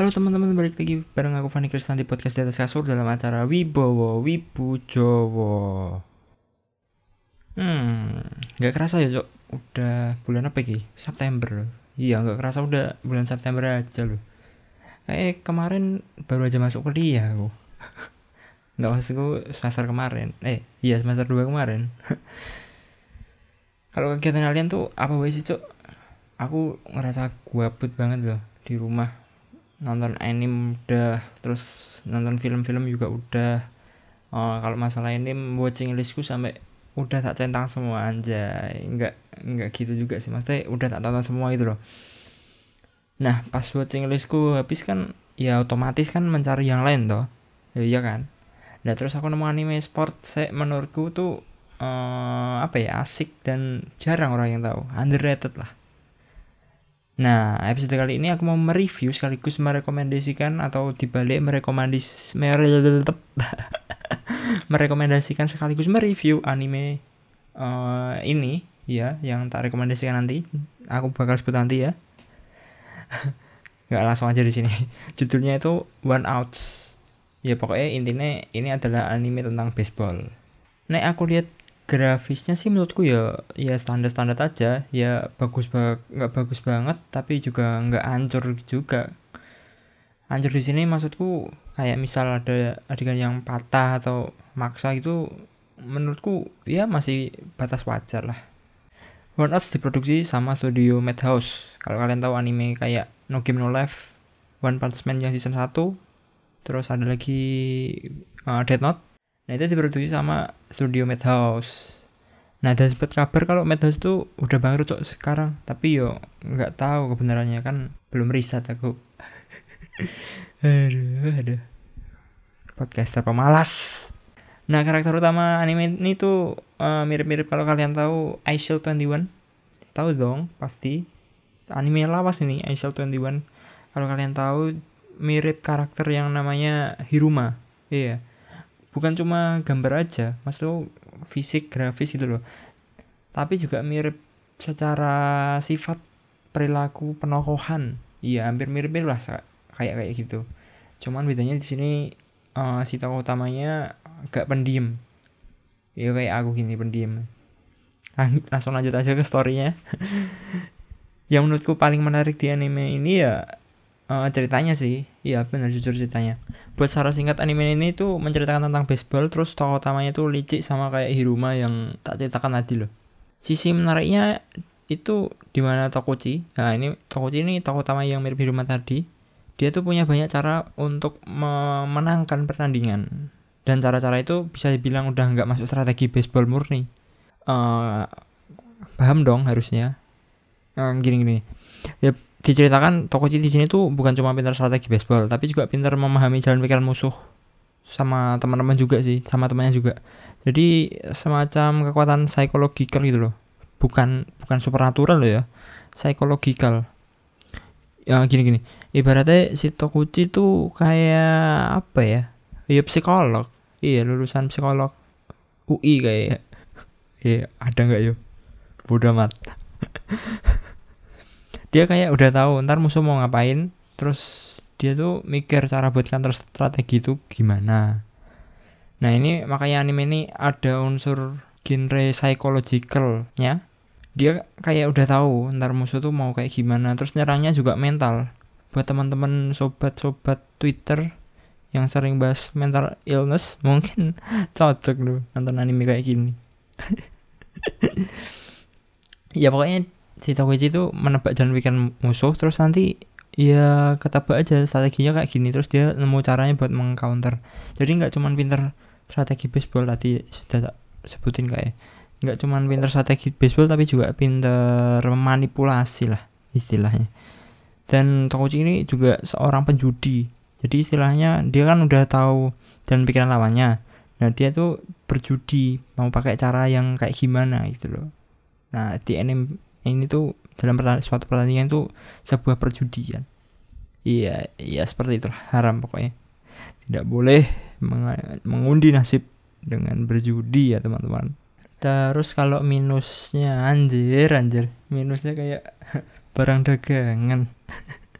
Halo teman-teman, balik lagi bareng aku Fani Kristan di podcast di atas kasur dalam acara Wibowo Wibu Jowo. Hmm, nggak kerasa ya cok, udah bulan apa sih? September. Iya, nggak kerasa udah bulan September aja loh. Kayak kemarin baru aja masuk kuliah aku. nggak maksudku semester kemarin. Eh, iya semester 2 kemarin. Kalau kegiatan kalian tuh apa sih cok? Aku ngerasa gabut banget loh di rumah nonton anime udah terus nonton film-film juga udah. Uh, kalau masalah ini watching listku sampai udah tak centang semua aja nggak nggak gitu juga sih maksudnya udah tak tonton semua itu loh. Nah pas watching listku habis kan ya otomatis kan mencari yang lain toh. Ya iya kan? Nah terus aku nemu anime sport saya menurutku tuh uh, apa ya asik dan jarang orang yang tahu. Underrated lah Nah, episode kali ini aku mau mereview sekaligus merekomendasikan atau dibalik merekomendasi merekomendasikan sekaligus mereview anime uh, ini ya yang tak rekomendasikan nanti. Aku bakal sebut nanti ya. Gak langsung aja di sini. Judulnya itu One Outs. Ya pokoknya intinya ini adalah anime tentang baseball. Nek aku lihat grafisnya sih menurutku ya ya standar standar aja. Ya bagus banget nggak bagus banget tapi juga nggak hancur juga. Hancur di sini maksudku kayak misal ada adegan yang patah atau maksa itu menurutku ya masih batas wajar lah. One Outs diproduksi sama studio Madhouse. Kalau kalian tahu anime kayak No Game No Life One Punch Man yang season 1 terus ada lagi uh, Death Note Nah itu diproduksi sama studio Madhouse. Nah dan sempat kabar kalau Madhouse tuh udah bangkrut cok sekarang, tapi yo nggak tahu kebenarannya kan belum riset aku. aduh, aduh. Podcaster pemalas. Nah karakter utama anime ini tuh uh, mirip-mirip kalau kalian tahu I Shield 21. Tahu dong pasti. Anime lawas ini I Shield 21. Kalau kalian tahu mirip karakter yang namanya Hiruma. Iya bukan cuma gambar aja mas lo fisik grafis gitu loh. Tapi juga mirip secara sifat perilaku penokohan. Iya hampir mirip mirip lah kayak kayak gitu. Cuman bedanya di sini uh, si tokoh utamanya gak pendiam. Ya kayak aku gini pendiam. Langsung lanjut aja ke storynya. Yang menurutku paling menarik di anime ini ya uh, ceritanya sih. Iya benar jujur ceritanya. Buat secara singkat anime ini tuh menceritakan tentang baseball terus tokoh utamanya tuh licik sama kayak Hiruma yang tak ceritakan tadi loh. Sisi menariknya itu di mana Tokuchi? Nah ini Tokuchi ini tokoh utama yang mirip Hiruma tadi. Dia tuh punya banyak cara untuk memenangkan pertandingan. Dan cara-cara itu bisa dibilang udah nggak masuk strategi baseball murni. Uh, paham dong harusnya. Uh, gini gini. Ya diceritakan Tokoji di sini tuh bukan cuma pintar strategi baseball, tapi juga pintar memahami jalan pikiran musuh sama teman-teman juga sih, sama temannya juga. Jadi semacam kekuatan psikologikal gitu loh. Bukan bukan supernatural loh ya. Psikologikal. Ya gini gini. Ibaratnya si Tokuchi tuh kayak apa ya? Ya psikolog. Iya, lulusan psikolog UI kayak. Iya, ada nggak yo? Bodoh amat. dia kayak udah tahu ntar musuh mau ngapain terus dia tuh mikir cara buat counter strategi itu gimana. Nah ini makanya anime ini ada unsur genre psychologicalnya. Dia kayak udah tahu ntar musuh tuh mau kayak gimana terus nyerangnya juga mental. Buat teman-teman sobat-sobat Twitter yang sering bahas mental illness mungkin cocok loh nonton anime kayak gini. Ya pokoknya si Tokichi itu menebak jalan pikiran musuh terus nanti ya ketebak aja strateginya kayak gini terus dia nemu caranya buat mengcounter. Jadi nggak cuman pinter strategi baseball tadi sudah tak sebutin kayak nggak cuman pinter strategi baseball tapi juga pinter manipulasi lah istilahnya. Dan Tokuchi ini juga seorang penjudi. Jadi istilahnya dia kan udah tahu dan pikiran lawannya. Nah dia tuh berjudi mau pakai cara yang kayak gimana gitu loh. Nah di anime ini tuh dalam pertandingan, suatu pertandingan itu sebuah perjudian. Iya iya seperti itulah. Haram pokoknya. Tidak boleh mengundi nasib dengan berjudi ya teman-teman. Terus kalau minusnya anjir anjir. Minusnya kayak barang dagangan.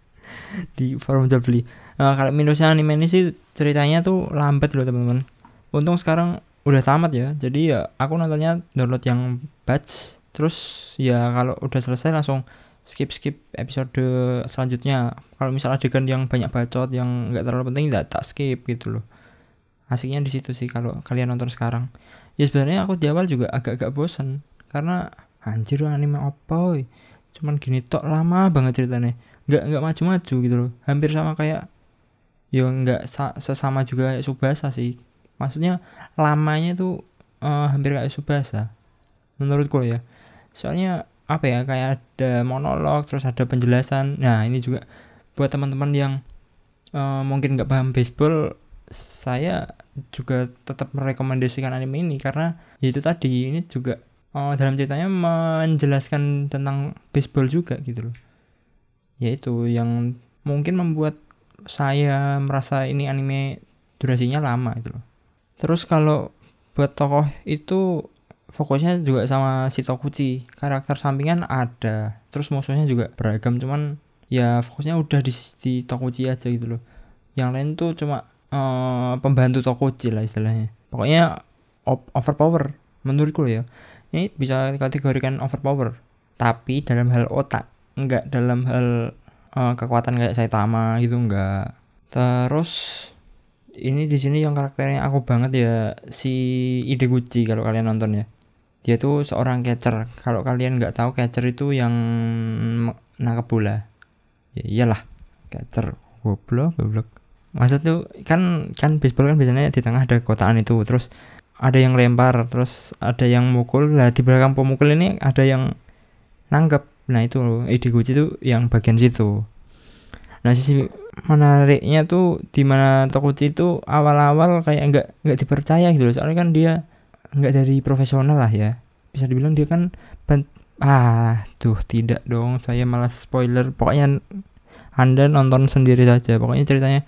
Di forum jual beli. Nah, kalau minusnya anime ini sih ceritanya tuh lambat loh teman-teman. Untung sekarang udah tamat ya. Jadi ya aku nontonnya download yang batch. Terus ya kalau udah selesai langsung skip skip episode selanjutnya. Kalau misalnya adegan yang banyak bacot yang nggak terlalu penting tidak tak skip gitu loh. Asiknya di situ sih kalau kalian nonton sekarang. Ya sebenarnya aku di awal juga agak-agak bosan karena anjir anime apa cuman gini tok lama banget ceritanya. Nggak nggak maju-maju gitu loh. Hampir sama kayak ya nggak sesama juga kayak Subasa sih maksudnya lamanya tuh uh, hampir kayak Subasa menurutku ya. Soalnya apa ya kayak ada monolog terus ada penjelasan. Nah ini juga buat teman-teman yang uh, mungkin nggak paham baseball saya juga tetap merekomendasikan anime ini karena ya itu tadi ini juga uh, dalam ceritanya menjelaskan tentang baseball juga gitu loh. Yaitu yang mungkin membuat saya merasa ini anime durasinya lama itu loh terus kalau buat tokoh itu fokusnya juga sama si Tokuchi. Karakter sampingan ada terus musuhnya juga beragam cuman ya fokusnya udah di, di Tokuchi aja gitu loh. Yang lain tuh cuma uh, pembantu Tokuchi lah istilahnya. Pokoknya overpower menurutku ya. Ini bisa dikategorikan overpower tapi dalam hal otak enggak dalam hal uh, kekuatan kayak Saitama gitu enggak terus ini di sini yang karakternya aku banget ya si Ideguchi kalau kalian nonton ya. Dia tuh seorang catcher. Kalau kalian nggak tahu catcher itu yang nangkep bola. Ya iyalah catcher. Goblok goblok. Maksud tuh kan kan baseball kan biasanya di tengah ada kotaan itu. Terus ada yang lempar terus ada yang mukul. Lah di belakang pemukul ini ada yang nangkep. Nah itu ide Gucci itu yang bagian situ. Nah sisi menariknya tuh di mana Tokuchi itu awal-awal kayak nggak nggak dipercaya gitu loh. Soalnya kan dia nggak dari profesional lah ya. Bisa dibilang dia kan ban ah tuh tidak dong. Saya malah spoiler. Pokoknya anda nonton sendiri saja. Pokoknya ceritanya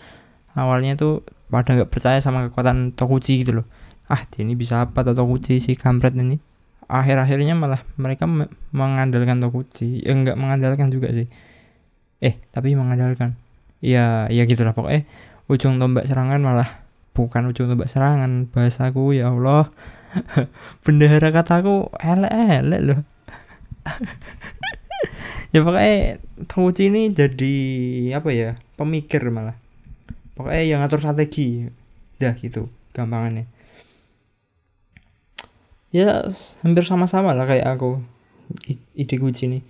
awalnya tuh pada nggak percaya sama kekuatan Tokuchi gitu loh. Ah dia ini bisa apa atau Tokuchi si kampret ini? Akhir-akhirnya malah mereka mengandalkan Tokuchi. Ya nggak mengandalkan juga sih. Eh tapi mengandalkan ya ya gitulah pokoknya. Ujung tombak serangan malah bukan ujung tombak serangan bahasaku ya Allah. Bendera kataku elek-elek loh. Ya pokoknya Toguchi ini jadi apa ya pemikir malah. Pokoknya yang ngatur strategi. Dah gitu gampangannya. Ya hampir sama-sama lah kayak aku ide Gucci ini.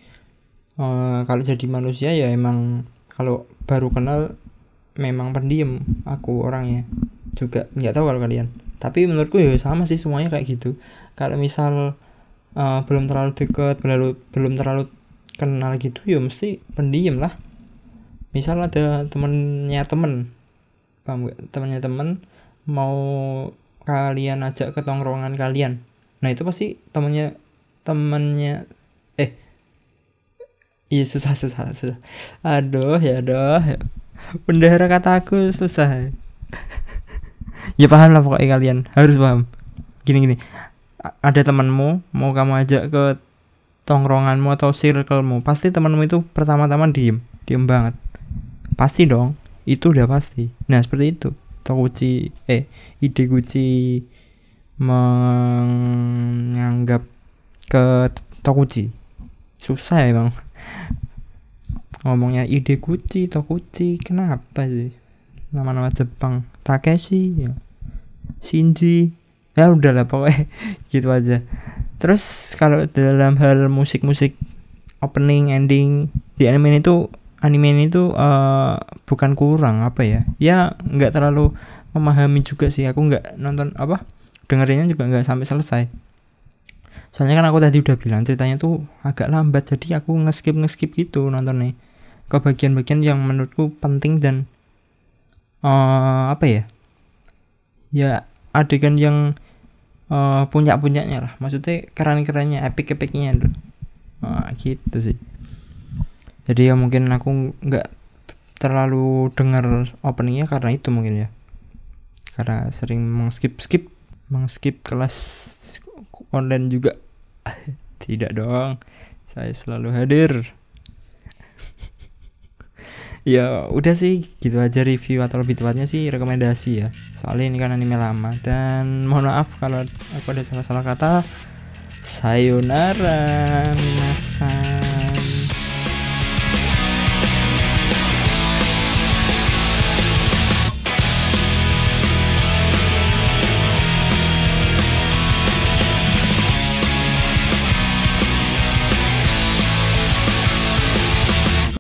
Uh, kalau jadi manusia ya emang kalau baru kenal memang pendiam aku orangnya. Juga nggak tahu kalau kalian. Tapi menurutku ya sama sih semuanya kayak gitu. Kalau misal uh, belum terlalu deket belum belum terlalu kenal gitu ya mesti pendiam lah. Misal ada temennya temen paham temennya temen mau kalian ajak ke tongkrongan kalian. Nah itu pasti temennya temennya eh iya susah susah susah. Aduh ya aduh. Bendera kataku susah. Ya paham lah pokoknya kalian. Harus paham. Gini gini. Ada temanmu mau kamu ajak ke tongkronganmu atau circlemu pasti temanmu itu pertama-tama diem. Diem banget. Pasti dong. Itu udah pasti. Nah seperti itu. Tokuchi eh ide Gucci menganggap ke Tokuchi susah bang ngomongnya ide Gucci Tokuchi kenapa sih? Nama-nama Jepang. Takeshi ya. Shinji. Ya udahlah pokoknya gitu aja. Terus kalau dalam hal musik-musik opening ending di anime ini tuh anime ini tuh uh, bukan kurang apa ya? Ya nggak terlalu memahami juga sih. Aku nggak nonton apa? Dengerinnya juga nggak sampai selesai soalnya kan aku tadi udah bilang ceritanya tuh agak lambat jadi aku ngeskip ngeskip gitu nonton nih ke bagian-bagian yang menurutku penting dan uh, apa ya? Ya adegan yang uh, punya punyanya lah. Maksudnya keren kerennya epic epicnya uh, gitu sih. Jadi ya mungkin aku nggak terlalu dengar openingnya karena itu mungkin ya. Karena sering mengskip skip mengskip kelas online juga. Tidak dong. Saya selalu hadir. Ya udah sih. Gitu aja review atau lebih tepatnya sih rekomendasi ya. Soalnya ini kan anime lama. Dan mohon maaf kalau aku ada salah-salah kata. Sayonara